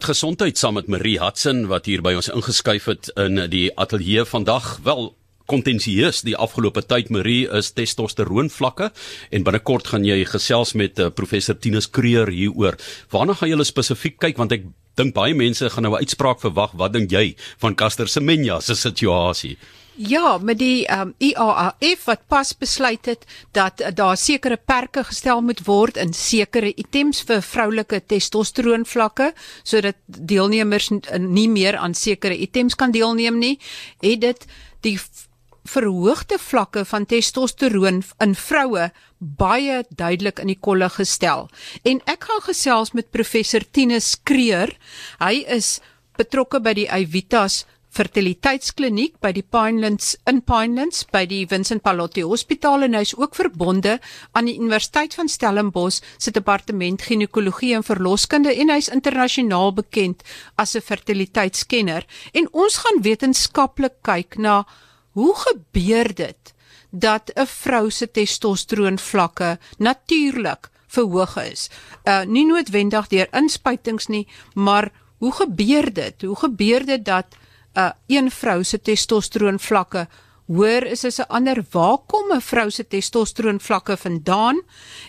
Gesondheid saam met Marie Hudson wat hier by ons ingeskuif het in die ateljee vandag. Wel kontensieus die afgelope tyd Marie is testosteroon vlakke en binnekort gaan jy gesels met uh, professor Tinus Kreer hieroor. Waarna gaan julle spesifiek kyk want ek dink baie mense gaan nou 'n uitspraak verwag. Wat dink jy van Caster Semenya se situasie? Ja, met die um, IAAF wat pas besluit het dat uh, daar sekere perke gestel moet word in sekere items vir vroulike testosteroon vlakke sodat deelnemers nie meer aan sekere items kan deelneem nie, het dit die verhoogde vlakke van testosteroon in vroue baie duidelik in die kolle gestel. En ek gaan gesels met professor Tinus Kreer. Hy is betrokke by die Evitas fertiliteitskliniek by die Pinelands in Pinelands by die Vincent Pallotti Hospitaal en hy's ook verbonde aan die Universiteit van Stellenbosch se departement ginekologie en verloskunde en hy's internasionaal bekend as 'n fertiliteitskenner en ons gaan wetenskaplik kyk na hoe gebeur dit dat 'n vrou se testosteroon vlakke natuurlik verhoog is. Uh nie noodwendig deur inspuitings nie, maar hoe gebeur dit? Hoe gebeur dit dat uh een vrou se testosteroon vlakke hoër is as 'n ander. Waar kom 'n vrou se testosteroon vlakke vandaan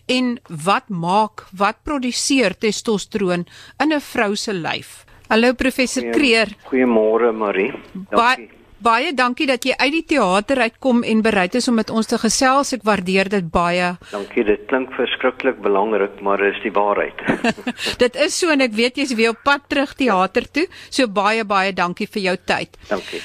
en wat maak wat produseer testosteroon in 'n vrou se lyf? Hallo professor Kreer. Goeiemôre Marie. Dankie. Ba baie dankie dat jy uit die teater uitkom en bereid is om met ons te gesels. Ek waardeer dit baie. Dankie. Dit klink verskriklik belangrik, maar is die waarheid. dit is so en ek weet jy's weer op pad terug teater toe. So baie baie dankie vir jou tyd. Dankie.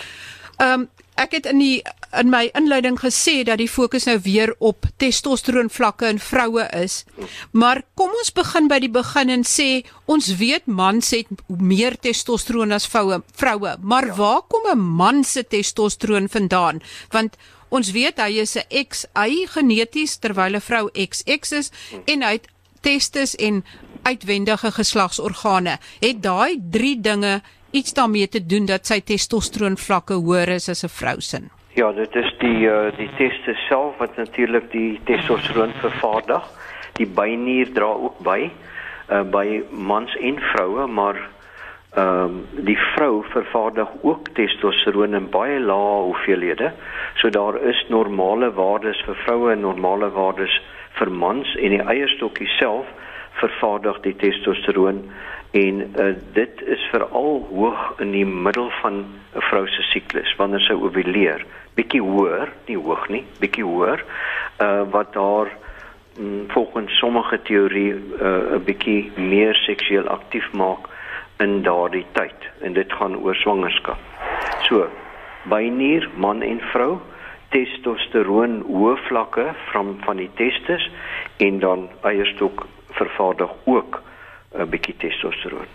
Ehm um, ek het in die in my inleiding gesê dat die fokus nou weer op testosteroon vlakke in vroue is. Maar kom ons begin by die begin en sê ons weet mans het meer testosteroon as vroue, vroue, maar ja. waar kom 'n man se testosteroon vandaan? Want ons weet hy is 'n XY geneties terwyl 'n vrou XX is en hy het testes en uitwendige geslagsorgane. Het daai 3 dinge iets daarmee te doen dat sy testosteroon vlakke hoër is as 'n vrou se? Ja, dit is die uh, die teste self wat natuurlik die testosteroon vervaardig. Die bynier dra ook by uh, by mans en vroue, maar ehm um, die vrou vervaardig ook testosteroon in baie lae hoeveelhede. So daar is normale waardes vir vroue en normale waardes vir mans en die eierstokkie self vervaardig die testosteroon en uh, dit is veral hoog in die middel van 'n vrou se siklus wanneer sy ovuleer bietjie hoër nie hoog nie bietjie hoër uh, wat daar mm, volgens sommige teorie uh, 'n bietjie meer seksueel aktief maak in daardie tyd. En dit gaan oor swangerskap. So bynier man en vrou testosteroon hoë vlakke van van die testes en dan eierstok vervaardig ook 'n bietjie testosteroon.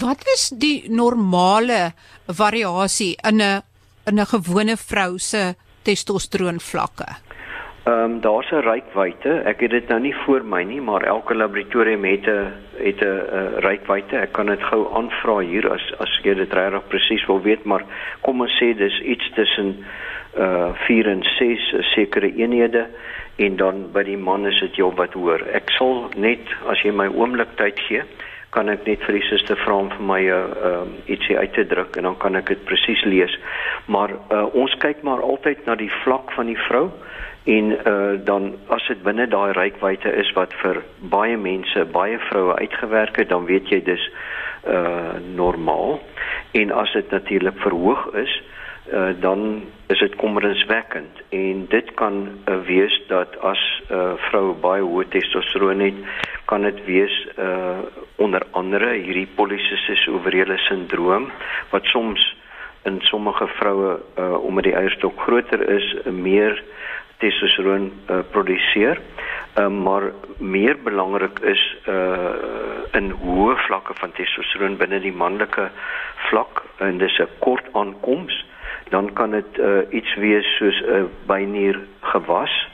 Wat is die normale variasie in 'n in 'n gewone vrou se testosteroon vlakke? Ehm um, daar's 'n rykwyte. Ek het dit nou nie voor my nie, maar elke laboratorium het 'n het 'n rykwyte. Ek kan dit gou aanvra hier as as jy dit regtig presies wil weet, maar kom ons sê dis iets tussen uh 4 en 6 sekere eenhede en dan by die man is dit jou wat hoor. Ek sal net as jy my oomblik tyd gee, kan ek net vir die suster vra om vir my 'n uh, um, ietsie uit te druk en dan kan ek dit presies lees. Maar uh, ons kyk maar altyd na die vlak van die vrou en uh, dan as dit binne daai reikwyte is wat vir baie mense, baie vroue uitgewerk het, dan weet jy dis uh normaal. En as dit natuurlik verhoog is, uh, dan is dit kommerenswekkend en dit kan uh, wees dat as 'n uh, vrou baie hoë testosteroon het, kan dit wees uh, onder andere hierdie polisistis ovariële sindroom wat soms in sommige vroue uh, omdat die eierstok groter is, uh, meer testosteroon uh, produseer. Uh, maar meer belangrik is uh in hoë vlakke van testosteroon binne die manlike vlak en dis 'n kort aankoms dan kan dit uh, iets wees soos 'n uh, bynier gewas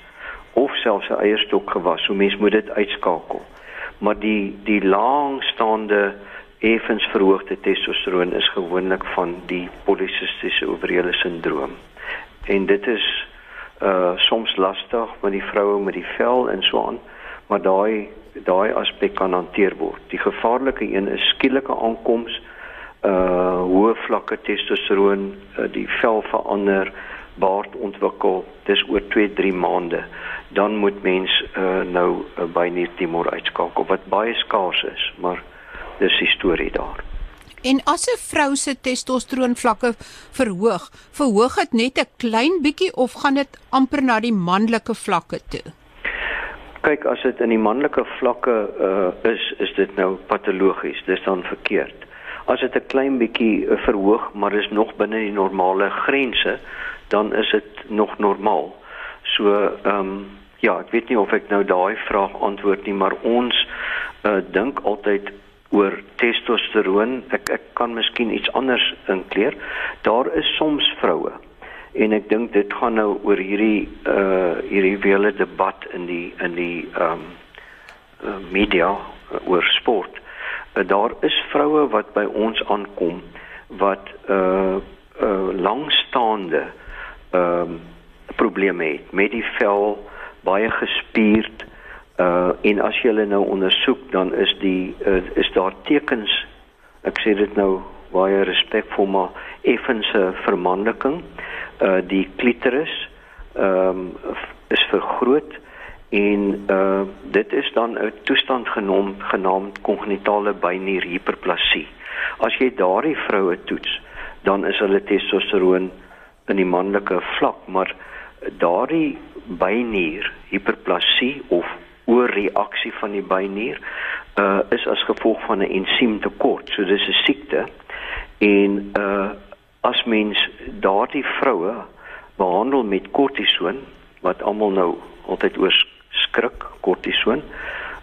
of selfs 'n eierstok gewas. So mens moet dit uitskakel. Maar die die laangstaande effens verhoogde testosteroon is gewoonlik van die polisistiese ovariële sindroom. En dit is uh soms lastig met die vroue met die vel en so aan, maar daai daai aspek kan hanteer word. Die gevaarlike een is skielike aankoms uh hoë vlakke testosteroon, uh, die vel verander, baard ontwikkel, dis oor 2-3 maande. Dan moet mens uh nou uh, byniertumor uitskakel wat baie skaars is, maar dis die storie daar. En as 'n vrou se testosteroon vlakke verhoog, verhoog dit net 'n klein bietjie of gaan dit amper na die manlike vlakke toe? Kyk, as dit in die manlike vlakke uh is, is dit nou patologies, dis dan verkeerd. As dit 'n klein bietjie uh, verhoog, maar is nog binne die normale grense, dan is dit nog normaal. So, ehm um, ja, ek weet nie of ek nou daai vraag antwoord nie, maar ons uh dink altyd oor testosteroon. Ek ek kan miskien iets anders inkleer. Daar is soms vroue en ek dink dit gaan nou oor hierdie uh hierdie hele debat in die in die ehm um, media uh, oor sport. Uh, daar is vroue wat by ons aankom wat uh uh langstaande ehm um, probleme het met die vel baie gespierd Uh en as jy hulle nou ondersoek dan is die uh, is daar tekens ek sê dit nou baie respekvol maar effense vermanliking. Uh die klitoris ehm um, is vergroot en uh dit is dan 'n toestand genoem genaamd kongenitale bynier hiperplasie. As jy daardie vroue toets, dan is hulle testosteroon in die manlike vlak, maar daardie bynier hiperplasie of oorreaksie van die bynier uh is as gevolg van 'n ensiemtekort. So dis 'n siekte en uh as mens daardie vroue behandel met kortison wat almal nou altyd oor skrik kortison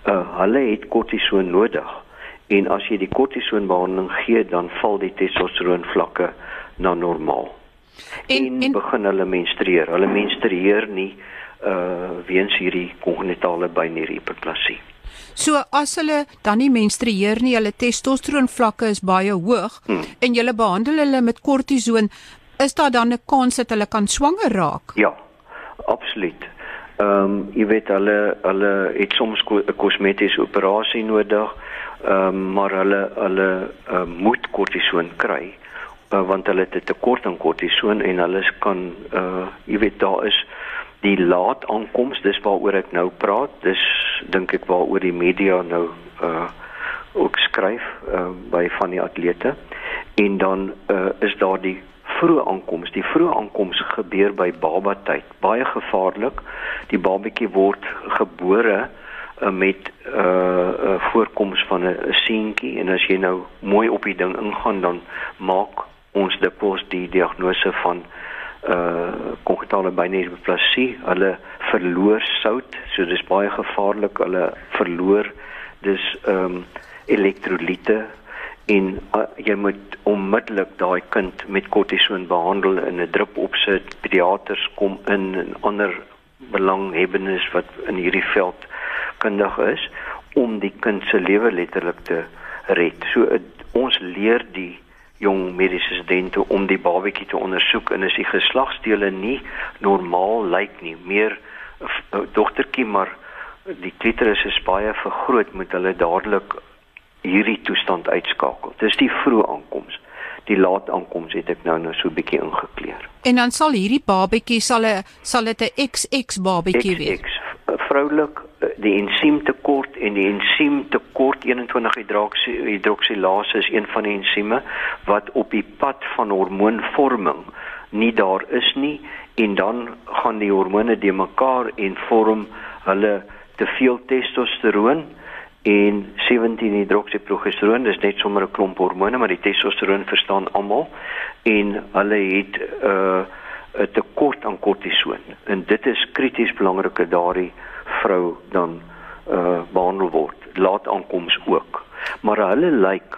uh hulle het kortison nodig en as jy die kortison behandeling gee dan val die testosteroon vlakke na normaal en, en, en begin hulle menstrueer hulle menstrueer nie uh weens hierdie kongenitale bynierhiperplasie. So as hulle dan nie menstrueer nie, hulle testosteron vlakke is baie hoog hmm. en jy behandel hulle met kortison, is daar dan 'n kans dat hulle kan swanger raak? Ja. Absoluut. Ehm um, jy weet hulle hulle het soms 'n kosmetiese operasie nodig, ehm um, maar hulle hulle uh, moet kortison kry uh, want hulle het 'n tekort aan kortison en hulle kan uh jy weet daar is die laat aankoms dis waaroor ek nou praat dis dink ek waaroor die media nou uh ook skryf uh by van die atlete. En dan uh is daar die vroeë aankoms die vroeë aankoms gebeur by baba tyd. Baie gevaarlik. Die babatjie word gebore uh, met 'n uh, uh, voorkoms van 'n seentjie. En as jy nou mooi op die ding ingaan dan maak ons dikwels die diagnose van uh kongenitale bynierplasie, hulle verloor sout, so dis baie gevaarlik. Hulle verloor dis ehm um, elektrolyte en uh, jy moet onmiddellik daai kind met kortison behandel in 'n drup opsit. Pediaters kom in en ander belanghebbendes wat in hierdie veld kundig is om die kind se lewe letterlik te red. So uh, ons leer die jong mediese studente om die babatjie te ondersoek en as die geslagsdele nie normaal lyk nie, meer dogtertjie maar die klitoris is baie vergroot, moet hulle dadelik hierdie toestand uitskakel. Dis die vroeë aankoms. Die laat aankoms het ek nou nou so 'n bietjie ingekleer. En dan sal hierdie babatjie sal 'n sal dit 'n XX babatjie wees. XX vroulik die ensiemtekort en die ensiemtekort 21 hidroksilase is een van die ensieme wat op die pad van hormoonvorming nie daar is nie en dan gaan die hormone de mekaar en vorm hulle te veel testosteroon en 17 hidroksiprogesteroon dis net sommer 'n klomp hormone maar die testosteroon verstaan almal en hulle het 'n uh, 'n tekort aan kortison en dit is krities belangrik daardie vrou dan uh behandel word. Laat aankoms ook. Maar hulle lyk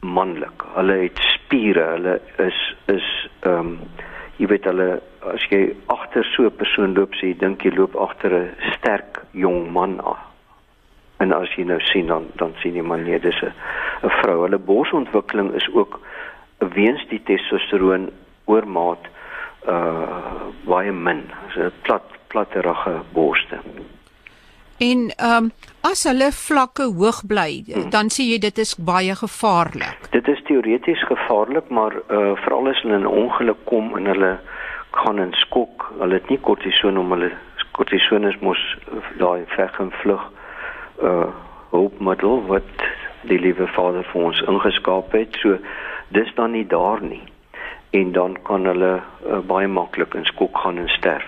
manlik. Hulle het spiere. Hulle is is ehm um, jy weet hulle as jy agter so 'n persoon loop, sê jy dink jy loop agter 'n sterk jong man aan. En as jy nou sien dan dan sien jy maar nee, dis 'n 'n vrou. Hulle borsontwikkeling is ook weens die testosteroon oormaat uh baie min. So plat platterige borste. En ehm um, as hulle vlakke hoog bly, hmm. dan sê jy dit is baie gevaarlik. Dit is teoreties gevaarlik, maar uh veral as hulle in 'n ongeluk kom en hulle gaan in skok, hulle het nie kortison om hulle kortison is mos daai veg en vlug uh hulpmiddel wat die liewe Vader vir ons ingeskaap het. So dis dan nie daar nie. En dan kan hulle uh, baie maklik in skok gaan en sterf.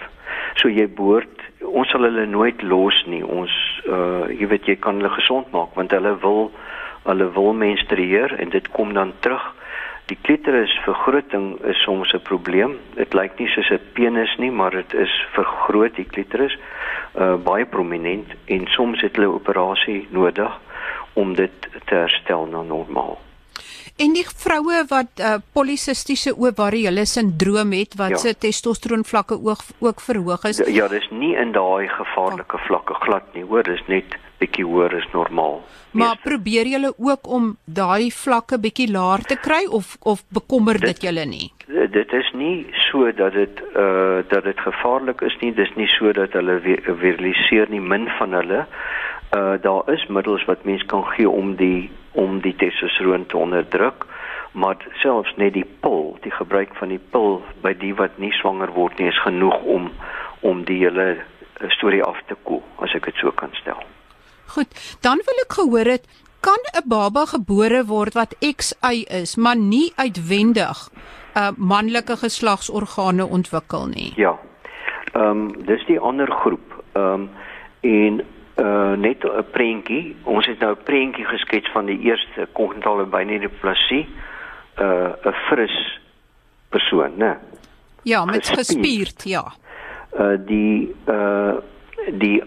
So jy behoort ons sal hulle nooit los nie. Ons uh jy weet jy kan hulle gesond maak want hulle wil hulle wil menstrueer en dit kom dan terug. Die klitoris vergroting is soms 'n probleem. Dit lyk nie soos 'n penis nie, maar dit is vergroot die klitoris uh baie prominent en soms het hulle operasie nodig om dit te herstel na normaal. En die vroue wat uh, polisistiese ovariële sindroom het wat ja. se testosteron vlakke ook ook verhoog is. Ja, dis nie in daai gevaarlike oh. vlakke glad nie, hoor, dis net bietjie hoër as normaal. Maar Meeste. probeer julle ook om daai vlakke bietjie laer te kry of of bekommer dit, dit julle nie? Dit is nie so dat dit uh dat dit gevaarlik is nie, dis nie so dat hulle viraliseer nie min van hulle uh daar is middels wat mens kan gee om die om die testosteron te onderdruk maar selfs net die pil die gebruik van die pil by die wat nie swanger word nie is genoeg om om die hele uh, storie af te koel as ek dit so kan stel. Goed, dan wil ek gehoor het kan 'n baba gebore word wat XY is maar nie uitwendig uh manlike geslagsorgane ontwikkel nie. Ja. Ehm um, dis die ander groep. Ehm um, en uh net 'n prentjie. Ons het nou 'n prentjie geskets van die eerste kognitale byneuroplasie. Uh 'n fris persoon, né? Ja, met gespierd, ja. Uh die uh die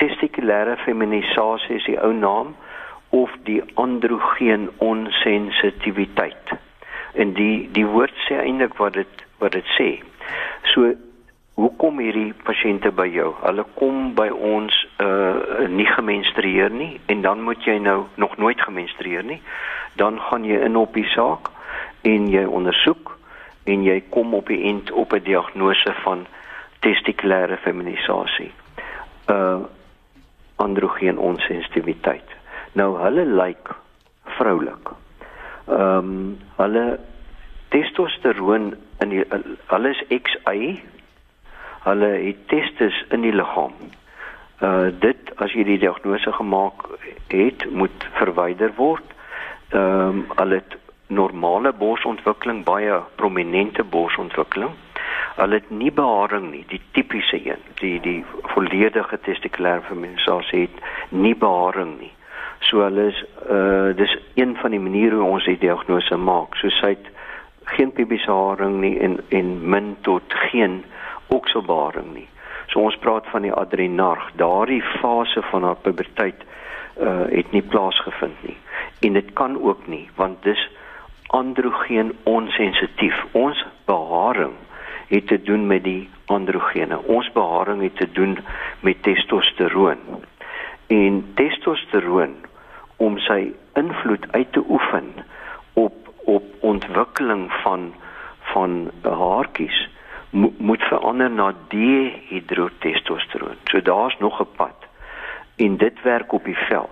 testikulêre feminisasie is die ou naam of die androgeen onsensitiwiteit. En die die woord sê eintlik wat dit wat dit sê. So hoe kom hierdie pasiënte by jou? Hulle kom by ons uh nie gemenstrueer nie en dan moet jy nou nog nooit gemenstrueer nie. Dan gaan jy in op die saak en jy ondersoek en jy kom op die end op 'n diagnose van testikulêre feminisasie. Uh androgeen onsensitiwiteit. Nou hulle lyk vroulik. Ehm um, hulle testosteroon in die, hulle is XY hulle het testes in die liggaam. Uh dit as jy die diagnose gemaak het, moet verwyder word. Ehm um, hulle normale borsontwikkeling, baie prominente borsontwikkeling. Hulle het nie beharing nie, die tipiese een. Die die volledige testikulêre feminisasie het nie beharing nie. So hulle is uh dis een van die maniere hoe ons die diagnose maak. So sy het geen pubiese haring nie en en min tot geen okselbaring nie. So ons praat van die adrenarg, daardie fase van haar puberteit uh het nie plaasgevind nie. En dit kan ook nie want dis androgeen onsensitief. Ons beharing het te doen met die androgene. Ons beharing het te doen met testosteroon. En testosteroon om sy invloed uit te oefen op op ontwikkeling van van haartjies mo moet verander na dihidrotestosteron. So daar's nog 'n pad. En dit werk op die vel.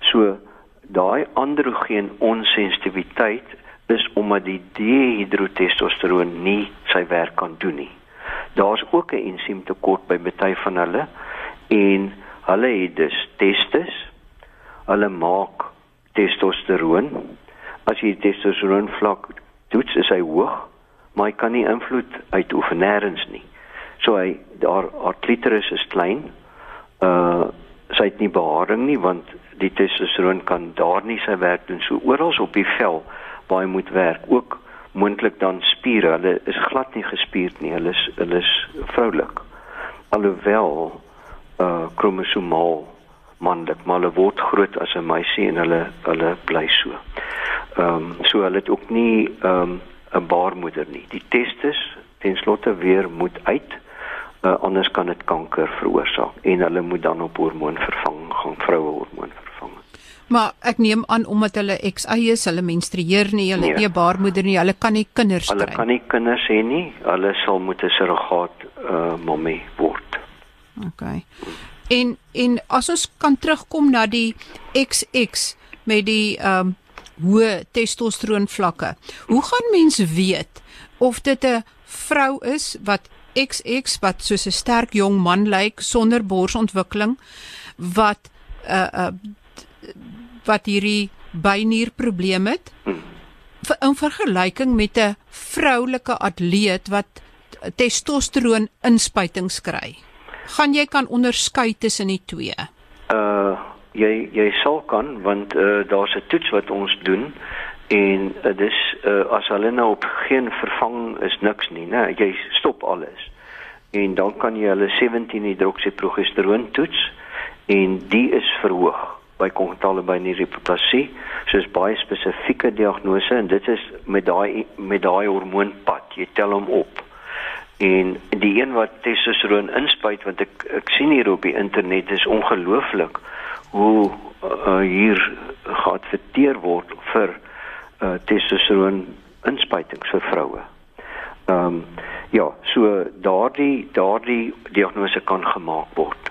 So daai androgeen onsensitiwiteit is omdat die dihidrotestosteron nie sy werk kan doen nie. Daar's ook 'n ensiem tekort by baie van hulle en hulle het dus testes. Hulle maak testosteron. As jy testosteron vlak toets, is hy hoog maar hy kan nie invloed uitoefen nêrens nie. So hy daar haar klitoris is klein. Uh sy het nie beharing nie want die testosteron kan daar nie sy werk doen so oral op die vel waar hy moet werk. Ook moontlik dan spiere. Hulle is glad nie gespierd nie. Hulle is hulle is vroulik. Alhoewel uh kromosomaal manlik, maar hulle word groot as 'n meisie en hulle hulle bly so. Ehm um, so hulle het ook nie ehm um, 'n baarmoeder nie. Die testis ten slotte weer moet uit, uh, anders kan dit kanker veroorsaak en hulle moet dan op hormoonvervanging gaan, vroue hormoon vervang. Maar ek neem aan omdat hulle XY is, hulle menstrueer nie, hulle nee. nie 'n baarmoeder nie, hulle kan nie kinders kry. Hulle kan nie kinders hê nie. Hulle sal moet 'n surrogaat uh, mammy word. OK. En en as ons kan terugkom na die XX met die ehm um, hoë testosteron vlakke. Hoe gaan mense weet of dit 'n vrou is wat XX wat soos 'n sterk jong man lyk sonder borsontwikkeling wat uh uh wat hierdie bynierprobleem het in vergelyking met 'n vroulike atleet wat testosteron inspuitings kry. Gaan jy kan onderskei tussen die twee? Uh jy jy sal kan want uh, daar's 'n toets wat ons doen en uh, dis uh, as hulle nou op geen vervang is niks nie, né? Jy stop alles. En dan kan jy hulle 17 hidroksiprogesteroon toets en die is verhoog by kongentale binierhipoplasie, soos baie spesifieke diagnose en dit is met daai met daai hormoonpad. Jy tel hom op. En die een wat testosteron inspuit want ek ek sien hier op die internet is ongelooflik hoe uh, hier geadverteer word vir uh, testosteron inspuitings vir vroue. Ehm um, ja, so daardie daardie diagnose kan gemaak word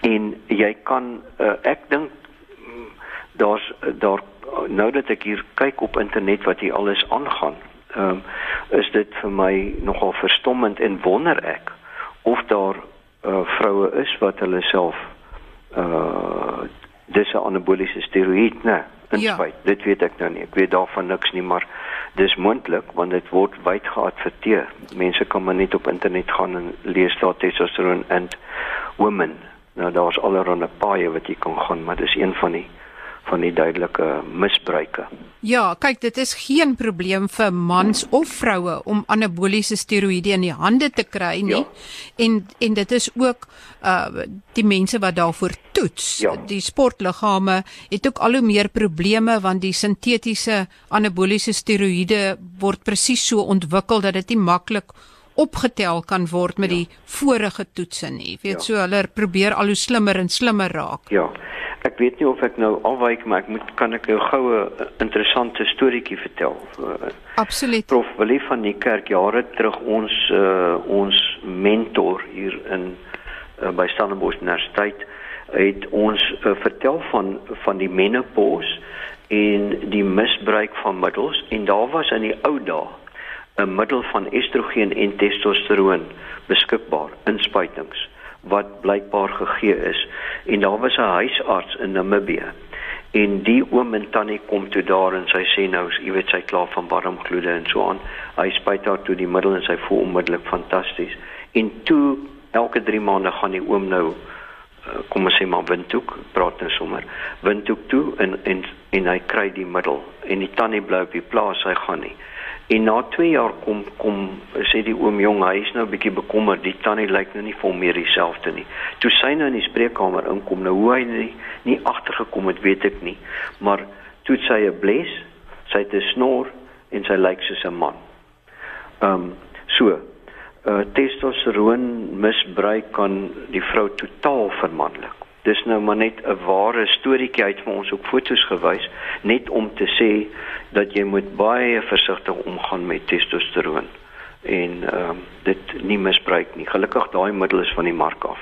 en jy kan uh, ek dink mm, daar's daar nou dat ek hier kyk op internet wat hier alles aangaan um, is dit vir my nogal verstommend en wonder ek of daar uh, vroue is wat hulle self uh dis 'n anaboliese steroïd nê inspuit. Ja. dit weet ek nou nie. Ek weet daarvan niks nie maar dis moontlik want dit word wyd geadverteer. Mense kan maar net op internet gaan en lees daar testosteron and women Nou daar's allerlei paaie wat jy kan gaan, maar dis een van die van die duidelike misbruike. Ja, kyk, dit is geen probleem vir mans of vroue om anaboliese steroïde in die hande te kry nie. Ja. En en dit is ook uh die mense wat daarvoor toets. Ja. Die sportliggame het ook al hoe meer probleme want die sintetiese anaboliese steroïde word presies so ontwikkel dat dit nie maklik opgetel kan word met ja. die vorige toetse nie. Jy weet ja. so hulle probeer al hoe slimmer en slimmer raak. Ja. Ek weet nie of ek nou afwyk maar ek moet kan ek jou goue interessante storieetjie vertel. Absoluut. Prof Willie van die kerk jare terug ons uh, ons mentor hier in uh, by Stellenbosch Universiteit het ons uh, vertel van van die menopause en die misbruik van middels en daar was in die ou dae 'n middel van estrogen en testosteron beskikbaar inspuitings wat blykbaar gegee is. En daar was 'n huisarts in Namibië en die oom en tannie kom toe daar en sy sê nou jy weet sy klaar van barmgloede en so aan. Hy spuit haar toe die middel en sy voel onmiddellik fantasties. En toe elke 3 maande gaan die oom nou eh, kom ons sê maar windhoek praat nou sommer windhoek toe en en en hy kry die middel. En die tannie bly op die plaas hy gaan nie En na 2 jaar kom kom sê die oom jong, hy is nou 'n bietjie bekommerd. Die tannie lyk nou nie vir hom meer dieselfde nie. Toe sy nou in die spreekkamer inkom, nou hoe hy nie, nie agtergekom het, weet ek nie. Maar toe sy 'n bles, sy het 'n snor en sy lyk soos 'n man. Ehm um, so, uh testosteron misbruik kan die vrou totaal vermanlik dis nou maar net 'n ware storieetjie uit vir ons op fotos gewys net om te sê dat jy moet baie versigtig omgaan met testosteron en ehm um, dit nie misbruik nie. Gelukkig daai middel is van die mark af.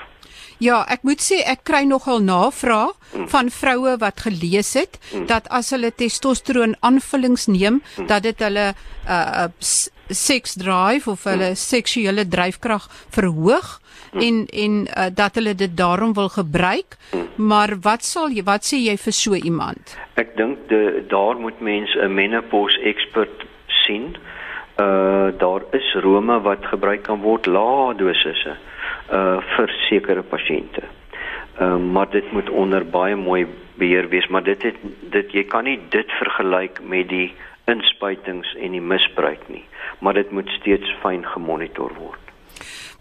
Ja, ek moet sê ek kry nogal navrae mm. van vroue wat gelees het mm. dat as hulle testosteron aanvullings neem, mm. dat dit hulle uh seks drive of hulle mm. seksuele dryfkrag verhoog mm. En en uh, dat hulle dit daarom wil gebruik. Mm. Maar wat sal jy wat sê jy vir so iemand? Ek dink daar moet mense 'n menopause ekspert sien. Uh daar is rome wat gebruik kan word lae dosisse uh vir sekere pasiënte. Ehm uh, maar dit moet onder baie mooi beheer wees, maar dit het dit jy kan nie dit vergelyk met die inspuitings en die misbruik nie, maar dit moet steeds fyn gemonitor word.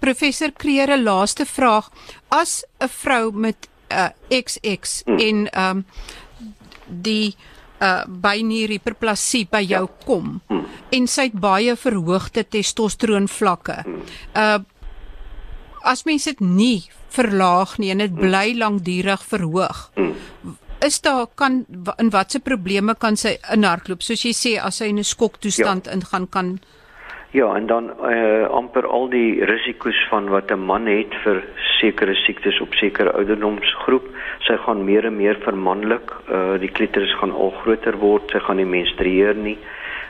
Professor Kreere laaste vraag, as 'n vrou met 'n uh, XX hmm. en ehm um, die uh bynier hiperplasie by jou ja. kom hmm. en sy het baie verhoogde testosteron vlakke. Hmm. Uh as mens dit nie verlaag nie en dit bly lankdurig verhoog. Is daar kan in watter probleme kan sy inhardloop soos jy sê as sy in 'n skoktoestand ja. ingaan kan Ja, en dan uh amper al die risiko's van wat 'n man het vir sekere siektes op sekere ouderdomsgroep. Sy gaan meer en meer vermanlik. Uh die klitoris gaan al groter word. Sy gaan nie menstrueer nie.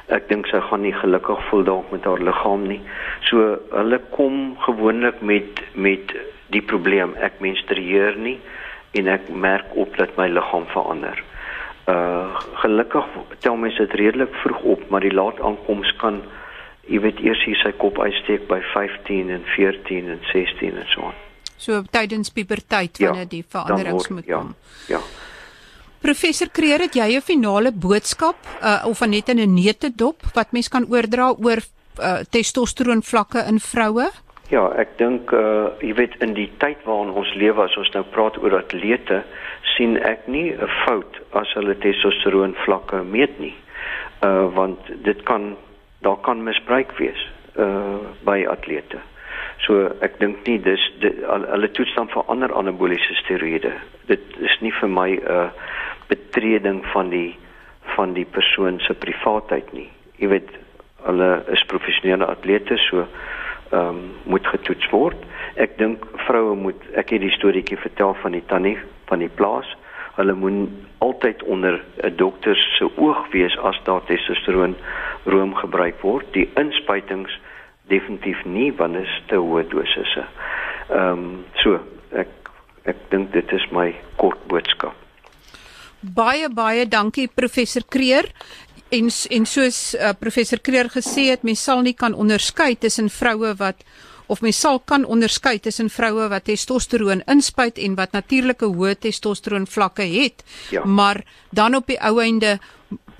Ek dink sy gaan nie gelukkig voel dalk met haar liggaam nie. So hulle kom gewoonlik met met die probleem ek menstrueer nie en ek merk op dat my liggaam verander. Uh gelukkig tel mens dit redelik vroeg op, maar die laat aankoms kan jy weet eers hier sy kop uitsteek by 15 en 14 en 16 en so aan. So tydens puberteit wanneer ja, die veranderings moet ja, kom. Ja. Professor Kreer, het jy 'n finale boodskap uh, of net in 'n neutedop wat mens kan oordra oor uh, testosteron vlakke in vroue? Ja, ek dink uh jy weet in die tyd waarin ons lewe as ons nou praat oor atlete, sien ek nie 'n fout as hulle testosteron vlakke meet nie. Uh want dit kan daar kan misbruik wees uh by atlete. So ek dink nie dis hulle toets dan vir ander anaboliese steroïde. Dit is nie vir my 'n uh, betreding van die van die persoon se privaatheid nie. Jy weet hulle is professionele atlete so ehm um, moet getoets word. Ek dink vroue moet ek het die storieetjie vertel van die tannie van die plaas. Hulle moet altyd onder 'n dokter se oog wees as daar testosteron room gebruik word. Die inspuitings definitief nie want dit is te hoë dosisse. Ehm um, so ek ek dink dit is my kort boodskap. Baie baie dankie professor Kreer. En en soos uh, professor Kreer gesê het, mens sal nie kan onderskei tussen vroue wat of mens sal kan onderskei tussen vroue wat testosteron inspuit en wat natuurlike hoë testosteron vlakke het. Ja. Maar dan op die ou einde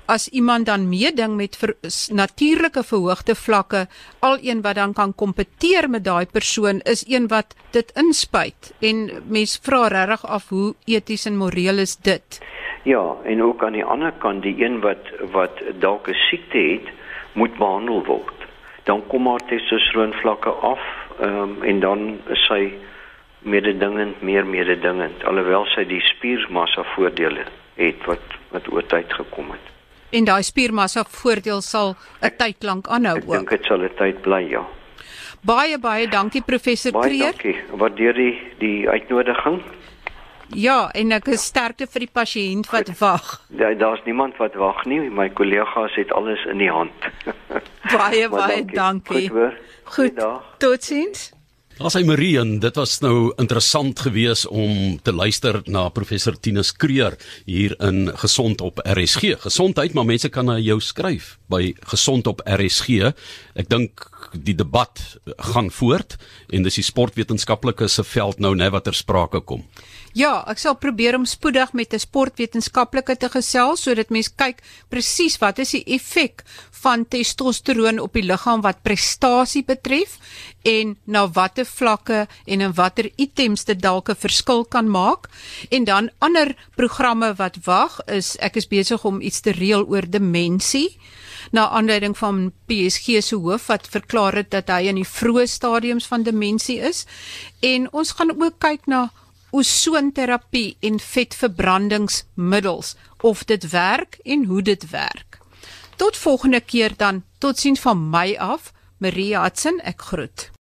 as iemand dan meeding met ver, natuurlike verhoogde vlakke, al een wat dan kan kompeteer met daai persoon is een wat dit inspuit en mens vra regtig af hoe eties en moreel is dit? Ja, en ook aan die ander kant die een wat wat dalk 'n siekte het, moet behandel word. Dan kom haar testosteron vlakke af um, en dan is sy mededingend meer mededingend alhoewel sy die spiermassa voordele het wat wat oor tyd gekom het en daai spiermassa voordeel sal 'n tyd lank aanhou ook. Ek dink dit sal 'n tyd bly, ja. Baie baie dankie professor baie Kreer. Dankie. Waardeer die die uitnodiging. Ja, en ek is sterkte vir die pasiënt wat wag. Ja, daar's niemand wat wag nie. My kollegas het alles in die hand. baie baie dankie. Goed. Goed. Totsiens. As hy Marie en dit was nou interessant geweest om te luister na professor Tinus Kreer hier in Gesond op RSG. Gesondheid, maar mense kan na jou skryf by Gesond op RSG. Ek dink die debat gaan voort en dis die sportwetenskaplike se veld nou net wat ter sprake kom. Ja, ek sal probeer om spoedig met 'n sportwetenskaplike te gesels sodat mense kyk presies wat is die effek van testosteron op die liggaam wat prestasie betref en na watter vlakke en in watter items dit dalk 'n verskil kan maak. En dan ander programme wat wag is ek is besig om iets te reël oor demensie na aanleiding van PSG se hoof wat verklaar het dat hy in die vroeë stadiums van demensie is en ons gaan ook kyk na ozonterapie en vetverbrandingsmiddels of dit werk en hoe dit werk. Tot volgende keer dan. Totsiens van my af. Maria Hudson, ek groet.